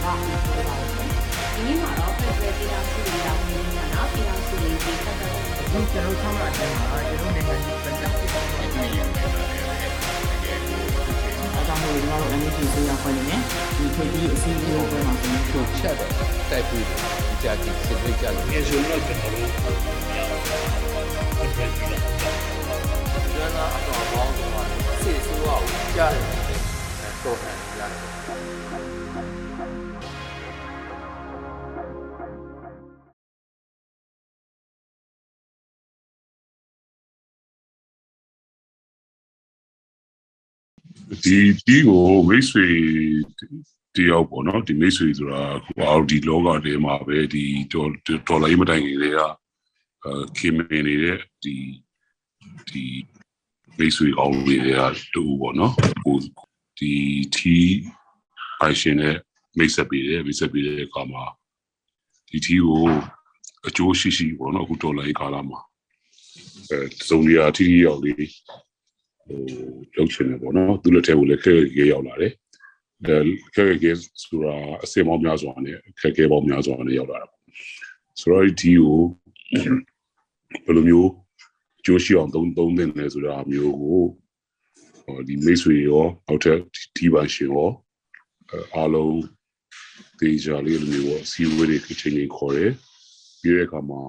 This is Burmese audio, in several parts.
ကပြောပါဦး။ဒီနေ့မှာတော့ဖက်ဒရယ်ပြည်ထောင်စုရေးတာဝန်ကြီးဌာနပြည်ထောင်စုရေးကြီးဆက်သွယ်မှုဒီကျွန်တော်ဆောင်းလာတဲ့မှာကျွန်တော်နိုင်ငံကြီးပြန်တက်ဖြစ်တဲ့နိုင်ငံရေးတွေအဲဒါကြောင့်မို့လို့ကျွန်တော်တို့ NHS ဆိုရဖွဲ့နေတယ်ဒီခေတ်ကြီးအစည်းအဝေးပွဲမှာဆိုရင်ထုတ်ချက်တော့တိုက်ပြီးဒီကြကြည့်စစ်ပေးကြလို့ငယ်ဆိုတော့ကျွန်တော်တို့ပြောင်းတော့ဆက်ပြီးတော့ ဒီဒီကိုမိတ်ဆွေတယောက်ပေါ့နော်ဒီမိတ်ဆွေဆိုတာဟိုအော်ဒီလောကထဲမှာပဲဒီဒေါ်ဒေါ်လာရေးမတိုင်ခင်တွေကအဲခင်မင်းနေတဲ့ဒီဒီမိတ်ဆွေအောင်တွေကတူပေါ့နော်ဟိုဒီတီပိုင်ရှင်နဲ့မိတ်ဆက်ပေးတယ်မိတ်ဆက်ပေးတဲ့အခါမှာဒီတီကိုအကျိုးရှိရှိပေါ့နော်အခုဒေါ်လာရေးကာလမှာအဲစုံရတီရောက်လေး ဟိုလောက်ချင်တယ်ပေါ့နော်သူလက်ထဲကိုလည်းခက်ခဲခဲရောက်လာတယ်ဒါခက်ခဲခဲဆိုတာအစင်ပေါင်းများစွာနဲ့ခက်ခဲပေါင်းများစွာနဲ့ရောက်လာတာပေါ့ဆိုတော့ဒီကိုဘယ်လိုမျိုးကြိုးရှိအောင်သုံးသုံးသင့်လဲဆိုတာမျိုးကိုဟောဒီမိတ်ဆွေရောနောက်ထပ်ဒီပါရှင်ရောအဲအားလုံးတေချာလေးလိုမျိုးပေါ့စီဝေးတွေအချိန်ချင်းခေါ်တယ်ပြီးတဲ့အခါမှာ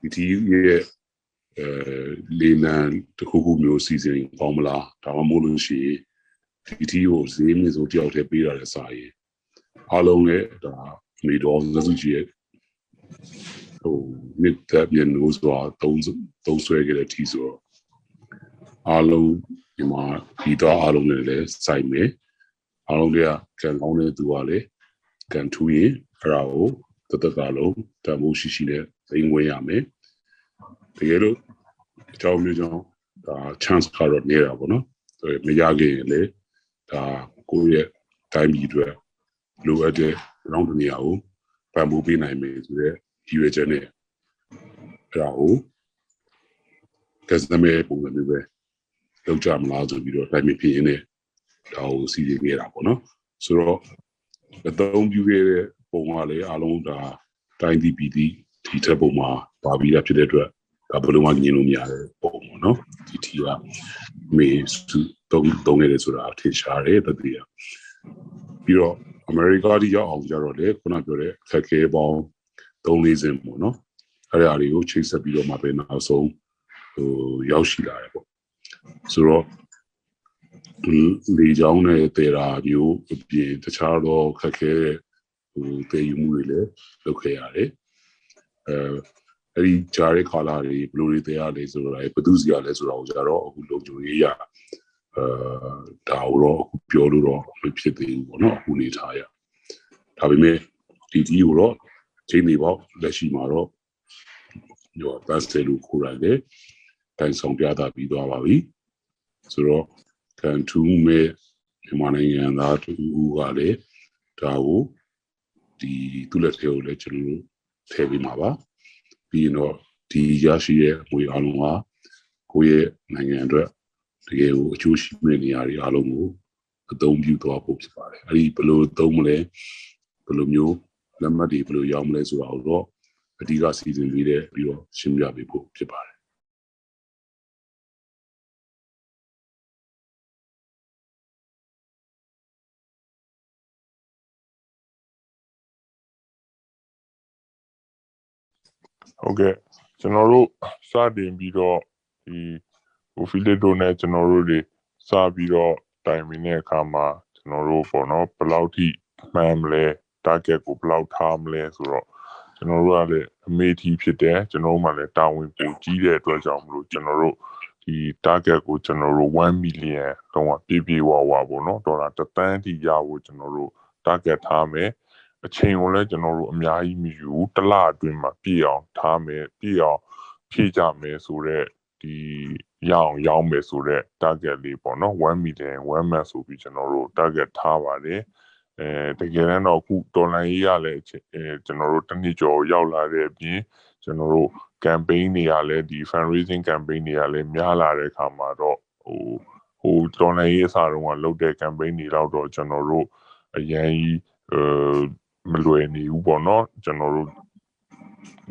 ဒီဒီရဲ့ အဲလေနံတစ်ခုခုမျိုးစီစဉ်ပေါင်းမလားဒါမှမဟုတ်လို့ရှိရင်ဒီတီကိုဈေးမြင့်ဆုံးတယောက်တည်းပေးရတဲ့စာရင်အားလုံးလည်းဒါအမေတော်သစုကြီးရဲ့ဟိုမြစ်သက်ပြန်လို့ဆိုတာသုံးသုံးဆွဲခဲ့တဲ့တီဆိုတော့အားလုံးဒီမှာဒီတော့အားလုံးလည်းလည်းစိုက်မယ်အားလုံးတွေကကန်ကောင်းတဲ့သူကလည်းကန်ထူးရင်အဲ့ဒါကိုတသက်တာလုံးတမိုးရှိရှိနဲ့သိငွေရမယ် တကယ်လို့အကြောင်းမျိုးကြောင့်ဒါ chance ကတော့နေတာပေါ့နော်အဲမရခဲ့ရင်လေဒါကိုယ့်ရဲ့တိုင်းပြည်အတွက်လိုအပ်တဲ့ရောင်းတနေရာကိုပံ့ပိုးပေးနိုင်မယ်ဆိုတဲ့ရည်ရွယ်ချက်နဲ့အဲဒါကိုကစတမဲပုံစံမျိုးပဲလောက်ကြမလားဆိုပြီးတော့တိုင်းပြည်ဖြစ်ရင်းနဲ့ဒါကိုစီစဉ်ခဲ့တာပေါ့နော်ဆိုတော့အသုံးပြုခဲ့တဲ့ပုံကလည်းအလုံးဒါတိုင်းပြည်ပြည်ဒီထက်ပုံမှာပါပြီးတာဖြစ်တဲ့အတွက် ဒါဘယ်လိုမှညင်လို့မရတဲ့ပုံပေါ့နော်ဒီထီကမေစုတုံးတုံးနေတယ်ဆိုတာထင်ရှားတယ်တတိယပြီးတော့အမေရိကတိရောက်အောင်ကြတော့လေခုနပြောတဲ့ခက်ခဲပေါင်း၃၄စင်ပေါ့နော်အဲ့ဒါတွေကိုချိတ်ဆက်ပြီးတော့မှပဲနောက်ဆုံးဟိုရောက်ရှိလာတယ်ပေါ့ဆိုတော့ဒီကြောင်းနဲ့တေရာမျိုးအပြင်တခြားတော့ခက်ခဲတဲ့ဟိုတည်ယူမှုတွေလည်းလုပ်ခဲ့ရတယ်အဲ အဲ့ဒီဂျားရဲ့ကာလာတွေဘယ်လိုတွေတရားလဲဆိုတော့ဘယ်သူစီရလဲဆိုတော့ကြတော့အခုလုံခြုံရေးရအဲဒါတော့အခုပြောလို့တော့မဖြစ်သေးဘူးပေါ့နော်အခုနေထားရဒါပေမဲ့ဒီဒီကိုတော့ချိန်နေပေါ့လက်ရှိမှာတော့ရောဘတ်စတယ်လို့ခေါ်ရတယ်တိုင်ဆောင်ပြတာပြီးသွားပါပြီဆိုတော့ကန်ထူးမဲ့မြန်မာနိုင်ငံသားတူကလည်းဒါကိုဒီသူ့လက်ထဲကိုလည်းကျွန်တော်တို့ထည့်ပေးမှာပါ ပြီးရင်တော့ဒီရရှိရဲ့ငွေအလုံးကကိုယ့်ရဲ့နိုင်ငံအတွက်တကယ်ကိုအကျိုးရှိမဲ့နေရာတွေအလုံးကိုအသုံးပြုသွားဖို့ဖြစ်ပါတယ်အဲ့ဒီဘယ်လိုသုံးမလဲဘယ်လိုမျိုးလက်မှတ်တွေဘယ်လိုရောက်မလဲဆိုတာကိုတော့အဓိကစီစဉ်ပြီးတဲ့ပြီးတော့ရှင်းပြပေးဖို့ဖြစ်ပါတယ် ဟုတ်ကဲ့ကျွန်တော်တို့စတင်ပြီးတော့ဒီဟိုဖီလစ်တို့နဲ့ကျွန်တော်တို့တွေစပြီးတော့တိုင်ပင်တဲ့အခါမှာကျွန်တော်တို့ပေါ့နော်ဘယ်လောက်ထိမှန်မလဲ target ကိုဘယ်လောက်ထားမလဲဆိုတော့ကျွန်တော်တို့ကလည်းအမေထီဖြစ်တယ်ကျွန်တော်တို့မှလည်းတာဝန်ပိုကြီးတဲ့အတွက်ကြောင့်မလို့ကျွန်တော်တို့ဒီ target ကိုကျွန်တော်တို့1 million တော့ပြည့်ပြည့်ဝဝပေါ့နော်ဒေါ်လာတစ်သန်းထိရဖို့ကျွန်တော်တို့ target ထားမယ် အချိန်ကိုလည်းကျွန်တော်တို့အများကြီးမယူဘူးတစ်လအတွင်းမှာပြည့်အောင်ထားမယ်ပြည့်အောင်ဖြည့်ကြမယ်ဆိုတော့ဒီရအောင်ရောင်းမယ်ဆိုတော့ target လေးပေါ့နော်1 million 1 month ဆိုပြီးကျွန်တော်တို့ target ထားပါတယ်အဲတကယ်တမ်းတော့အခုဒေါ်လာရေးရလည်းအချိန်အဲကျွန်တော်တို့တစ်နှစ်ကျော်ရောက်လာတဲ့အပြင်ကျွန်တော်တို့ campaign တွေကလည်းဒီ fundraising campaign တွေကလည်းများလာတဲ့အခါမှာတော့ဟိုဟိုဒေါ်လာရေးအစားတော့ကလုပ်တဲ့ campaign တွေတော့တော့ကျွန်တော်တို့အရန်ကြီးအဲ မလွယ်နေဘူးပေါ့နော်ကျွန်တော်တို့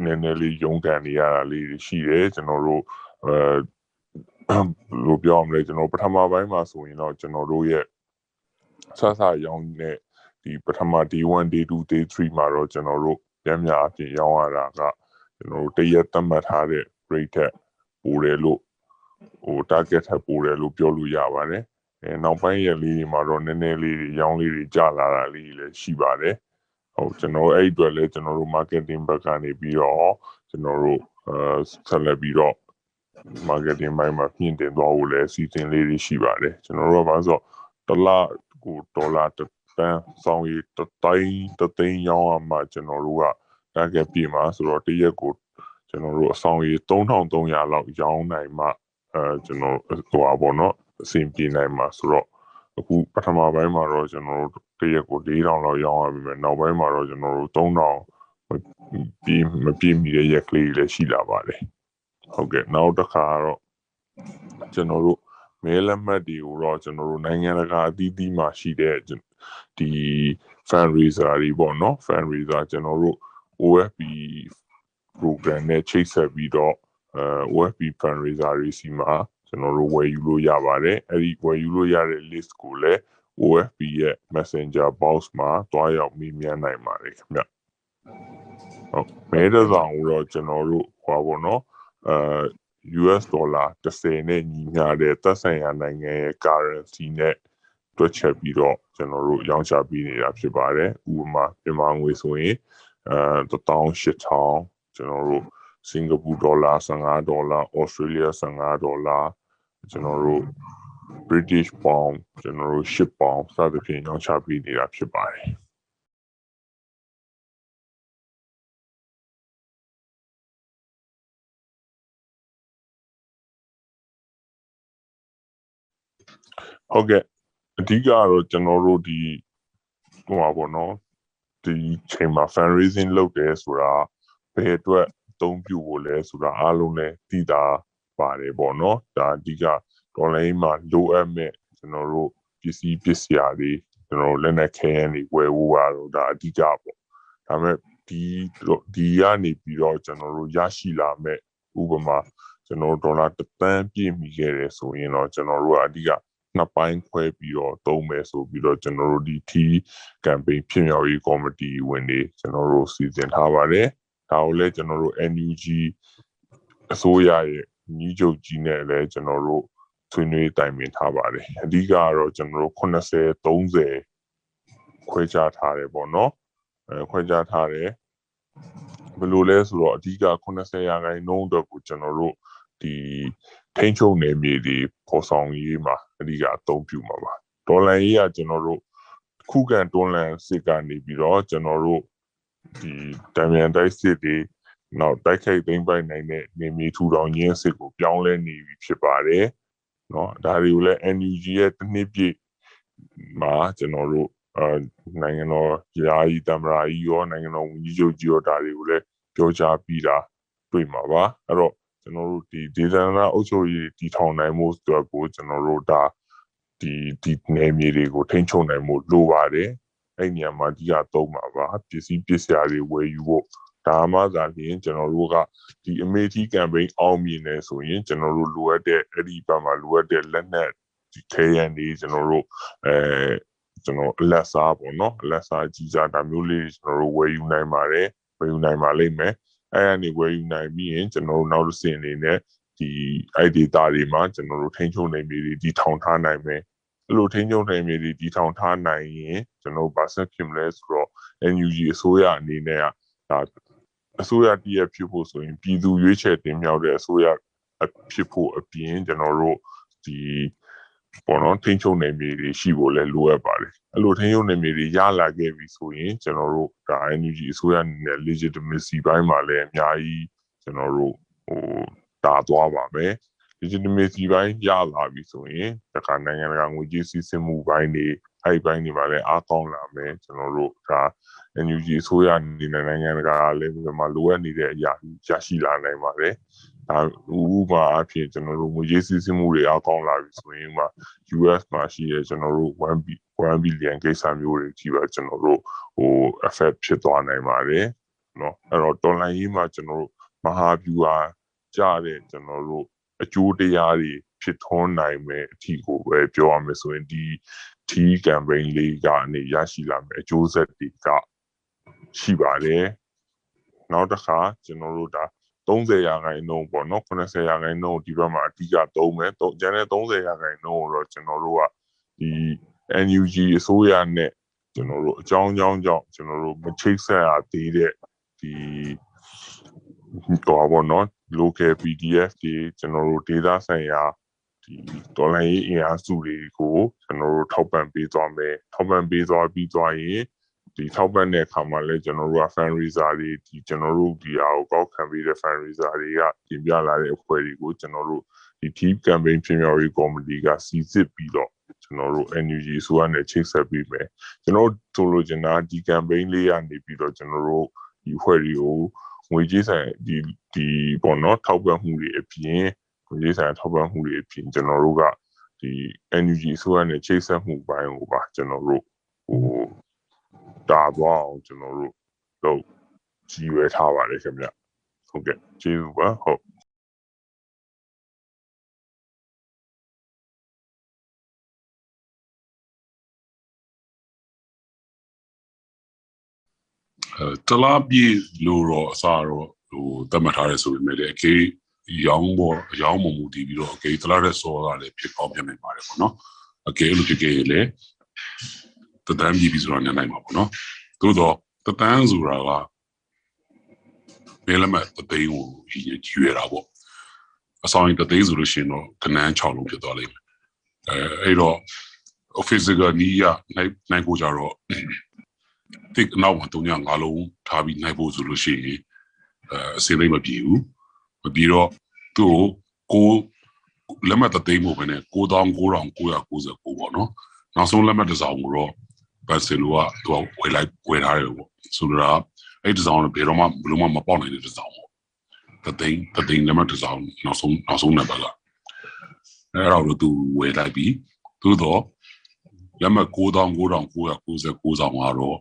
နည်းနည်းလေးရုန်းကန်နေရတာလေးတွေရှိတယ်ကျွန်တော်တို့အဲလို့ပြောရမလဲကျွန်တော်ပထမပိုင်းမှာဆိုရင်တော့ကျွန်တော်တို့ရဲ့ဆဆရောင်းတဲ့ဒီပထမ day 1 day 2 day 3မှာတော့ကျွန်တော်တို့ပြန်များအပြင်ရောင်းရတာကကျွန်တော်တို့တရက်သတ်မှတ်ထားတဲ့ rate ထက်ပိုတယ်လို့ဟို target ထက်ပိုတယ်လို့ပြောလို့ရပါတယ်အဲနောက်ပိုင်းရက်လေးတွေမှာတော့နည်းနည်းလေးတွေရောင်းလေးတွေကျလာတာလေးတွေလည်းရှိပါတယ် ဟုတ်ကျွန်တော်အဲ့အတွက်လည်းကျွန်တော်တို့ marketing ဘက်ကနေပြီးတော့ကျွန်တော်တို့အဲဆက်လက်ပြီးတော့ marketing ဘိုင်းမှာပြင်တင်သွားဖို့လည်းအစီအစဉ်လေးတွေရှိပါတယ်ကျွန်တော်တို့ကဘာလို့ဆိုတော့တစ်လကိုဒေါ်လာတစ်တန်းစောင်းရီတစ်တိုင်းတစ်သိန်းရောင်းရမှကျွန်တော်တို့က target ပြည့်မှာဆိုတော့တစ်ရက်ကိုကျွန်တော်တို့အဆောင်ရီ3300လောက်ရောင်းနိုင်မှအဲကျွန်တော်ဟိုပါပေါ့နော်အဆင်ပြေနိုင်မှာဆိုတော့ အခုပထမပိုင်းမှာတော့ကျွန်တော်တို့တစ်ရက်ကို4000လောက်ရောင်းရပြီမယ်နောက်ပိုင်းမှာတော့ကျွန်တော်တို့3000ပြည့်မပြည့်မီတဲ့ရက်ကလေးတွေလည်းရှိလာပါတယ်ဟုတ်ကဲ့နောက်တစ်ခါတော့ကျွန်တော်တို့မဲလက်မှတ်တွေကိုတော့ကျွန်တော်တို့နိုင်ငံတကာအသီးသီးမှာရှိတဲ့ဒီ fundraiser တွေပေါ့နော် fundraiser ကျွန်တော်တို့ OFP program နဲ့ချိတ်ဆက်ပြီးတော့အဲ OFP fundraiser တွေစီမှာ ကျွန်တော်တို့ဝယ်ယူလို့ရပါတယ်အဲ့ဒီဝယ်ယူလို့ရတဲ့ list ကိုလည်း OFP ရဲ့ Messenger box မှာတွားရောက်မေးမြန်းနိုင်ပါတယ်ခင်ဗျဟုတ်မဲတဆောင်ကိုတော့ကျွန်တော်တို့ဟောပါတော့အဲ US ဒေါ်လာ30နဲ့ညီမျှတဲ့သက်ဆိုင်ရာနိုင်ငံရဲ့ currency နဲ့တွက်ချက်ပြီးတော့ကျွန်တော်တို့ရောင်းချပေးနေတာဖြစ်ပါတယ်ဥပမာမြန်မာငွေဆိုရင်အဲ18000ကျွန်တော်တို့စင်ကာပူဒေါ်လာ15ဒေါ်လာဩစတြေးလျ15ဒေါ်လာ ကျွန်တော်တို့ British pound ကျွန်တော်တို့10 pound စသဖြင့်ရောင်းချပေးနေတာဖြစ်ပါတယ်ဟုတ်ကဲ့အဓိကကတော့ကျွန်တော်တို့ဒီဟိုပါပေါ့နော်ဒီချိန်မှာ fundraising လုပ်တယ်ဆိုတာဘယ်အတွက်အသုံးပြုဖို့လဲဆိုတာအားလုံးလည်းသိတာ ပါတယ်ပေါ့နော်ဒါအဓိကဒေါ်လာရင်းမှာလိုအပ်မဲ့ကျွန်တော်တို့ပစ္စည်းပစ္စယတွေကျွန်တော်တို့လက်နက်ခဲယမ်းတွေဝယ်ဖို့ကတော့ဒါအဓိကပေါ့ဒါပေမဲ့ဒီဒီကနေပြီးတော့ကျွန်တော်တို့ရရှိလာမဲ့ဥပမာကျွန်တော်ဒေါ်လာတစ်သန်းပြည့်မီခဲ့တယ်ဆိုရင်တော့ကျွန်တော်တို့ကအဓိကနှစ်ပိုင်းခွဲပြီးတော့သုံးမယ်ဆိုပြီးတော့ကျွန်တော်တို့ဒီ T campaign ဖြစ်မြောက်ရေးကော်မတီဝင်တွေကျွန်တော်တို့စီစဉ်ထားပါတယ်ဒါကိုလည်းကျွန်တော်တို့ NUG အစိုးရရဲ့ ညီချုပ်ကြီးနဲ့လည်းကျွန်တော်တို့ဆွေးနွေးတိုင်ပင်ထားပါတယ်အဓိကကတော့ကျွန်တော်တို့80 30ခွဲခြားထားတယ်ပေါ့နော်အဲခွဲခြားထားတယ်ဘယ်လိုလဲဆိုတော့အဓိက80ရာခိုင်နှုန်းအတွက်ကိုကျွန်တော်တို့ဒီထိန်းချုပ်နယ်မြေတွေပေါ်ဆောင်ရေးမှာအဓိကအသုံးပြုမှာပါဒေါ်လာရေးကကျွန်တော်တို့ခုခံတွန်းလှန်စစ်ကနေပြီးတော့ကျွန်တော်တို့ဒီတံမြန်တိုက်စစ်တွေ နောက်တိုက်ခိုက်သိမ်းပိုက်နိုင်တဲ့နေမြေထူထောင်ခြင်းစစ်ကိုပြောင်းလဲနေပြီဖြစ်ပါတယ်เนาะဒါတွေကိုလည်း NUG ရဲ့တစ်နှစ်ပြည့်မှာကျွန်တော်တို့အဲနိုင်ငံတော်ယာယီတမရာကြီးရောနိုင်ငံတော်ဝန်ကြီးချုပ်ကြီးရောဒါတွေကိုလည်းပြောကြားပြီးတာတွေ့မှာပါအဲ့တော့ကျွန်တော်တို့ဒီဒေသနာအုပ်ချုပ်ရေးတည်ထောင်နိုင်မှုအတွက်ကိုကျွန်တော်တို့ဒါဒီဒီနယ်မြေတွေကိုထိန်းချုပ်နိုင်မှုလိုပါတယ်အဲ့ညမှာဒီကသုံးပါပါပစ္စည်းပစ္စယတွေဝယ်ယူဖို့ ဒါမှသာလျှင်ကျွန်တော်တို့ကဒီအမေတီကမ်ပိန်းအောင်မြင်နေဆိုရင်ကျွန်တော်တို့လိုအပ်တဲ့အဲ့ဒီဘက်မှာလိုအပ်တဲ့လက်နက်ဒီခဲရန်တွေကျွန်တော်တို့အဲကျွန်တော်အလက်စားပေါ့နော်အလက်စားကြီးစားဒါမျိုးလေးကျွန်တော်တို့ဝယ်ယူနိုင်ပါတယ်ဝယ်ယူနိုင်ပါလိမ့်မယ်အဲ့အနေဝယ်ယူနိုင်ပြီးရင်ကျွန်တော်တို့နောက်တစ်ဆင့်အနေနဲ့ဒီအဲ့ data တွေမှာကျွန်တော်တို့ထိန်းချုပ်နိုင်ပြီဒီထောင်ထားနိုင်မယ်အဲ့လိုထိန်းချုပ်နိုင်ပြီဒီထောင်ထားနိုင်ရင်ကျွန်တော်ဗာဆက်ဖြစ်မလဲဆိုတော့ NUG အစိုးရအနေနဲ့ကဒါ အစိုးရတည်းရဖြစ်ဖို့ဆိုရင်ပြည်သူရွေးချယ်တင်မြှောက်တဲ့အစိုးရဖြစ်ဖို့အပြင်ကျွန်တော်တို့ဒီပေါ်တော့ထိန်းချုပ်နေမြေတွေရှိဖို့လည်းလိုအပ်ပါတယ်အဲ့လိုထိန်းချုပ်နေမြေတွေရလာခဲ့ပြီဆိုရင်ကျွန်တော်တို့ဒါ NUG အစိုးရအနေနဲ့ legitimacy ဘိုင်းမှာလည်းအများကြီးကျွန်တော်တို့ဟိုတာသွားပါမယ် legitimacy ဘိုင်းရလာပြီဆိုရင်တခါနိုင်ငံတကာငွေကြေးစည်းစိမ်မှုဘိုင်းတွေအဲ့ဒီဘိုင်းတွေမှာလည်းအားကောင်းလာမယ်ကျွန်တော်တို့ဒါ NUG အစိုးရအနေနဲ့နိုင်ငံတကာလည်းမြန်မာလိုအပ်နေတဲ့အရာကြီးရရှိလာနိုင်ပါတယ်။ဒါဥပမာအဖြစ်ကျွန်တော်တို့ငွေရေးစည်းစိမ်မှုတွေအကောင်းလာပြီဆိုရင်မှ US မှာရှိတဲ့ကျွန်တော်တို့1 1 billion ကိစ္စမျိုးတွေကြီးပါကျွန်တော်တို့ဟို effect ဖြစ်သွားနိုင်ပါတယ်။နော်အဲ့တော့ online ရေးမှာကျွန်တော်တို့မဟာဗျူဟာကြတဲ့ကျွန်တော်တို့အကျိုးတရားတွေဖြစ်ထွန်းနိုင်မယ်အထီကိုပဲပြောရမယ်ဆိုရင်ဒီ ठी campaign လေးကနေရရှိလာမယ်အကျိုးဆက်တွေက ရှိပါတယ်နောက်တစ်ခါကျွန်တော်တို့ဒါ30ရာခိုင်နှုန်းပေါ့နော်80ရာခိုင်နှုန်းဒီဘက်မှာအဓိကသုံးမယ်တော့ကျန်တဲ့30ရာခိုင်နှုန်းကိုတော့ကျွန်တော်တို့ကဒီ NUG အစိုးရနဲ့ကျွန်တော်တို့အကြောင်းအကြောင်းကြောင့်ကျွန်တော်တို့မချိတ်ဆက်ရသေးတဲ့ဒီဟိုပါနော် local PDF တွေကျွန်တော်တို့ data ဆိုင်ရာဒီဒေါ်လာရေးအင်အားစုတွေကိုကျွန်တော်တို့ထောက်ပံ့ပေးသွားမယ်ထောက်ပံ့ပေးသွားပြီးသွားရင် ဒီထောက်ပံ့တဲ့အခါမှာလည်းကျွန်တော်တို့က fundraiser တွေဒီကျွန်တော်တို့ဒီအားကိုကောက်ခံပေးတဲ့ fundraiser တွေကတင်ပြလာတဲ့အဖွဲ့တွေကိုကျွန်တော်တို့ဒီ team campaign ပြင်မြော်ရေး committee ကစီစစ်ပြီးတော့ကျွန်တော်တို့ NUG ဆိုရနဲ့ချိတ်ဆက်ပြီးမယ်ကျွန်တော်တို့ဆိုလိုချင်တာဒီ campaign လေးကနေပြီးတော့ကျွန်တော်တို့ဒီအဖွဲ့တွေကိုငွေကြေးဆိုင်ဒီဒီပေါ့နော်ထောက်ပံ့မှုတွေအပြင်ငွေကြေးဆိုင်ထောက်ပံ့မှုတွေအပြင်ကျွန်တော်တို့ကဒီ NUG ဆိုရနဲ့ချိတ်ဆက်မှုပိုင်းကိုပါကျွန်တော်တို့ဟို တာသွားအောင်ကျွန်တော်တို့တော့ကြီးရွယ်ထားပါတယ်ခင်ဗျဟုတ်ကဲ့ကျေးဇူးပါဟုတ်အဲတလားပြေလို့တော့အစားတော့ဟိုတတ်မှတ်ထားရဲဆိုပေမဲ့လည်းအကေရောင်းပေါ်ရောင်းမမှုတည်ပြီးတော့အကေတလားတဲ့စောကလည်းဖြစ်ကောင်းဖြစ်နိုင်ပါတယ်ပေါ့နော်အကေလို့ဖြစ်ခဲ့ရင်လည်း တတန်းပြီးပြီဆိုတာညနိုင်မှာပေါ့နော်သို့တော့တတန်းဆိုတာကဘယ်လမဲ့တသိန်းကိုကြီးရွယ်တာပေါ့အဆောင်ရင်တသိန်းဆိုလို့ရှိရင်တော့ကနန်း6လုံးဖြစ်သွားလိမ့်မယ်အဲအဲ့တော့ office ကနီးရနိုင်နိုင်ကိုကြတော့တိတ်နောက်မှာတုံညာငါလုံးထားပြီးနိုင်ဖို့ဆိုလို့ရှိရင်အဲအစင်းလေးမပြေဘူးမပြေတော့သူ့ကိုကိုလက်မှတ်တသိမ်းဖို့ပဲနဲ့9999ပေါ့နော်နောက်ဆုံးလက်မှတ်တစ်စောင်ကိုတော့ ဘတ်စလိုကသူကဝယ်လိုက်ဝယ်ထားတယ်ပေါ့ဆိုတော့အဲ့ဒီတစ်စောင်ကဘယ်တော့မှဘယ်လိုမှမပေါက်နိုင်တဲ့တစ်စောင်ပေါ့တသိမ်းတသိမ်းလက်မှတ်တစ်စောင်နောက်ဆုံးနောက်ဆုံးနံပါတ်ကအဲ့တော့သူဝယ်လိုက်ပြီးသို့တော့လက်မှတ်9999ဆောင်ကတော့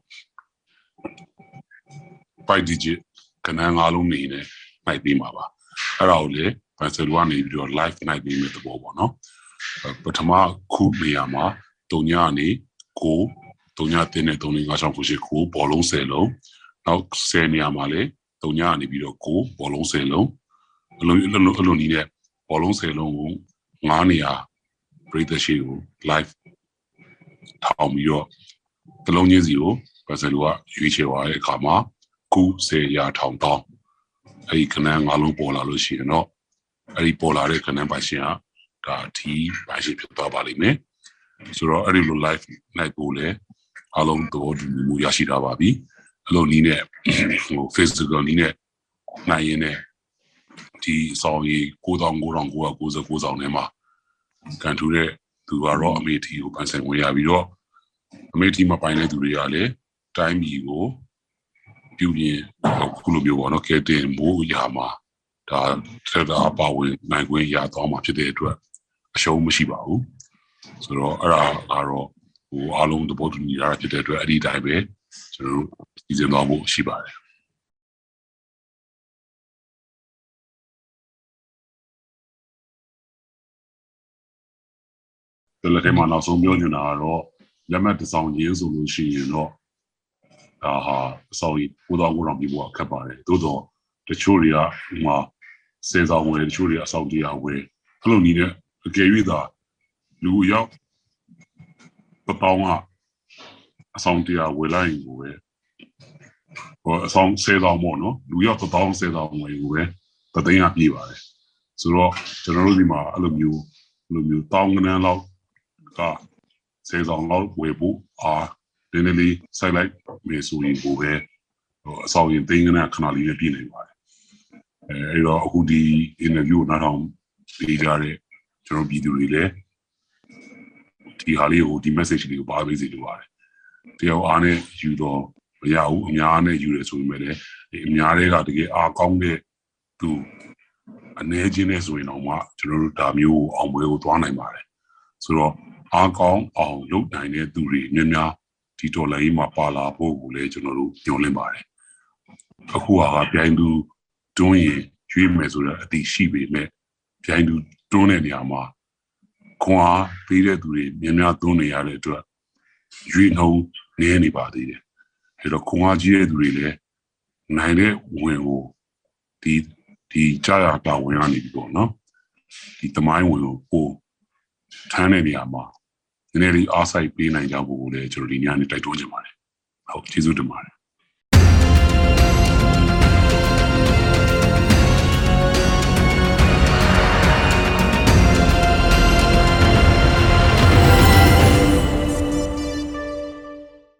by digit ကနန်းငါလုံးနေနဲ့နိုင်ပေးမှာပါအဲ့ဒါကိုလေဘန်ဆယ်လိုကနေပြီးတော့ live နိုင်ပေးမယ့်သဘောပေါ့နော်ပထမခုနေရာမှာတုံညာနေကို တုံညာတင်းနဲ့တုံနေငါဆောင်ခုရှိကိုဘောလုံး10လုံးနောက်10နေရာမှာလေတုံညာနေပြီးတော့ကိုဘောလုံး10လုံးအလုံးအလုံးအလုံးနီးနဲ့ဘောလုံး10လုံးကို9နေရာပရိသတ်ရှိကို live ထောင်ပြီးတော့တလုံးချင်းစီကိုဘယ်စလိုကရွေးချယ်သွားတဲ့အခါမှာကု10ရာထောင်တောင်းအဲ့ဒီခဏန်းငါလုံးပေါ်လာလို့ရှိရင်တော့အဲ့ဒီပေါ်လာတဲ့ခဏန်းပိုင်ရှင်ကဒါဒီပိုင်ရှင်ဖြစ်သွားပါလိမ့်မယ်ဆိုတော့အဲ့ဒီလို live နိုင်ဖို့လဲ အလုံးသဘောတူမှုရရှိတာပါပြီအဲ့လိုနီးနဲ့ဟို physical နီးနဲ့နိုင်ရင်နဲ့ဒီဆောင်ရီ9999ဆောင်ထဲမှာကန်ထူတဲ့သူကတော့အမေတီကိုပန်းဆိုင်ဝင်ရပြီးတော့အမေတီမှာပိုင်တဲ့သူတွေကလည်းတိုင်းပြည်ကိုပြုပြင်ခုလိုမျိုးပေါ့နော်ကဲတင်မိုးရာမှာဒါဆက်တာပါဝင်နိုင်ခွင့်ရသွားမှာဖြစ်တဲ့အတွက်အရှုံးမရှိပါဘူးဆိုတော့အဲ့ဒါကတော့ ဟိုအားလုံးသဘောတူညီရတာဖြစ်တဲ့အတွက်အဲ့ဒီတိုင်းပဲကျွန်တော်တို့စီစဉ်သွားဖို့ရှိပါတယ်ဒီလက်ထဲမှာနောက်ဆုံးပြောနေတာကတော့လက်မှတ်တစ်စောင်ရင်းဆိုလို့ရှိရင်တော့ဒါဟာအစောင်ကြီးကိုတော်ကိုတော်ပြီးဖို့အခက်ပါတယ်သို့တော့တချို့တွေကဟိုမှာစေဆောင်ဝယ်တချို့တွေအစောင်တရားဝယ်အဲ့လိုနည်းနဲ့အကယ်၍သာလူရောက် ပပောင်းကအဆောင်တရားဝယ်လိုက်ရင်ကိုပဲဟိုအဆောင်စေဆောင်ပေါ့နော်လူရောက်ပပောင်းစေဆောင်ဝယ်ကိုပဲတသိန်းကပြေးပါတယ်ဆိုတော့ကျွန်တော်တို့ဒီမှာအဲ့လိုမျိုးအဲ့လိုမျိုးတောင်းကနန်းလောက်ကစေဆောင်လောက်ဝယ်ဖို့အားနည်းနည်းလေးစိုက်လိုက်မယ်ဆိုရင်ကိုပဲဟိုအဆောင်ရင်သိန်းကနခဏလေးနဲ့ပြည်နိုင်ပါတယ်အဲအဲ့တော့အခုဒီ interview နားထောင်ပေးကြတဲ့ကျွန်တော်ပြည်သူတွေလည်း ဒီဟာလေးကိုဒီ message လေးကိုပါပေးစီလိုပါတယ်တယောက်အားနဲ့ယူတော့မရဘူးအများနဲ့ယူတယ်ဆိုပေမဲ့လည်းဒီအများတွေကတကယ်အားကောင်းတဲ့သူအ ਨੇ ချင်းနဲ့ဆိုရင်တော့မှကျွန်တော်တို့ဒါမျိုးကိုအောင်ပွဲကိုသွားနိုင်ပါတယ်ဆိုတော့အားကောင်းအောင်လုပ်နိုင်တဲ့သူတွေများများဒီဒေါ်လာကြီးမှာပါလာဖို့ကိုလည်းကျွန်တော်တို့ညွှန်လင့်ပါတယ်အခုဟာကပြိုင်သူတွန်းရင်ရွေးမယ်ဆိုတော့အတိရှိပေမဲ့ပြိုင်သူတွန်းတဲ့နေရာမှာ ခွန်အားပေးတဲ့သူတွေများများတွန်းနေရတဲ့အတွက်ရွေးနှုံးနည်းနေပါသေးတယ်အဲတော့ခွန်အားကြီးတဲ့သူတွေလည်းနိုင်တဲ့ဝင်ကိုဒီဒီကြာရတာဝင်ရနေပြီပေါ့နော်ဒီတမိုင်းဝင်ကိုပို့ထမ်းတဲ့နေရာမှာနည်းနည်းလေးအားစိုက်ပေးနိုင်ကြဖို့ကိုလည်းကျွန်တော်ဒီညနေတိုက်တွန်းချင်ပါတယ်ဟုတ်ကျေးဇူးတင်ပါတယ်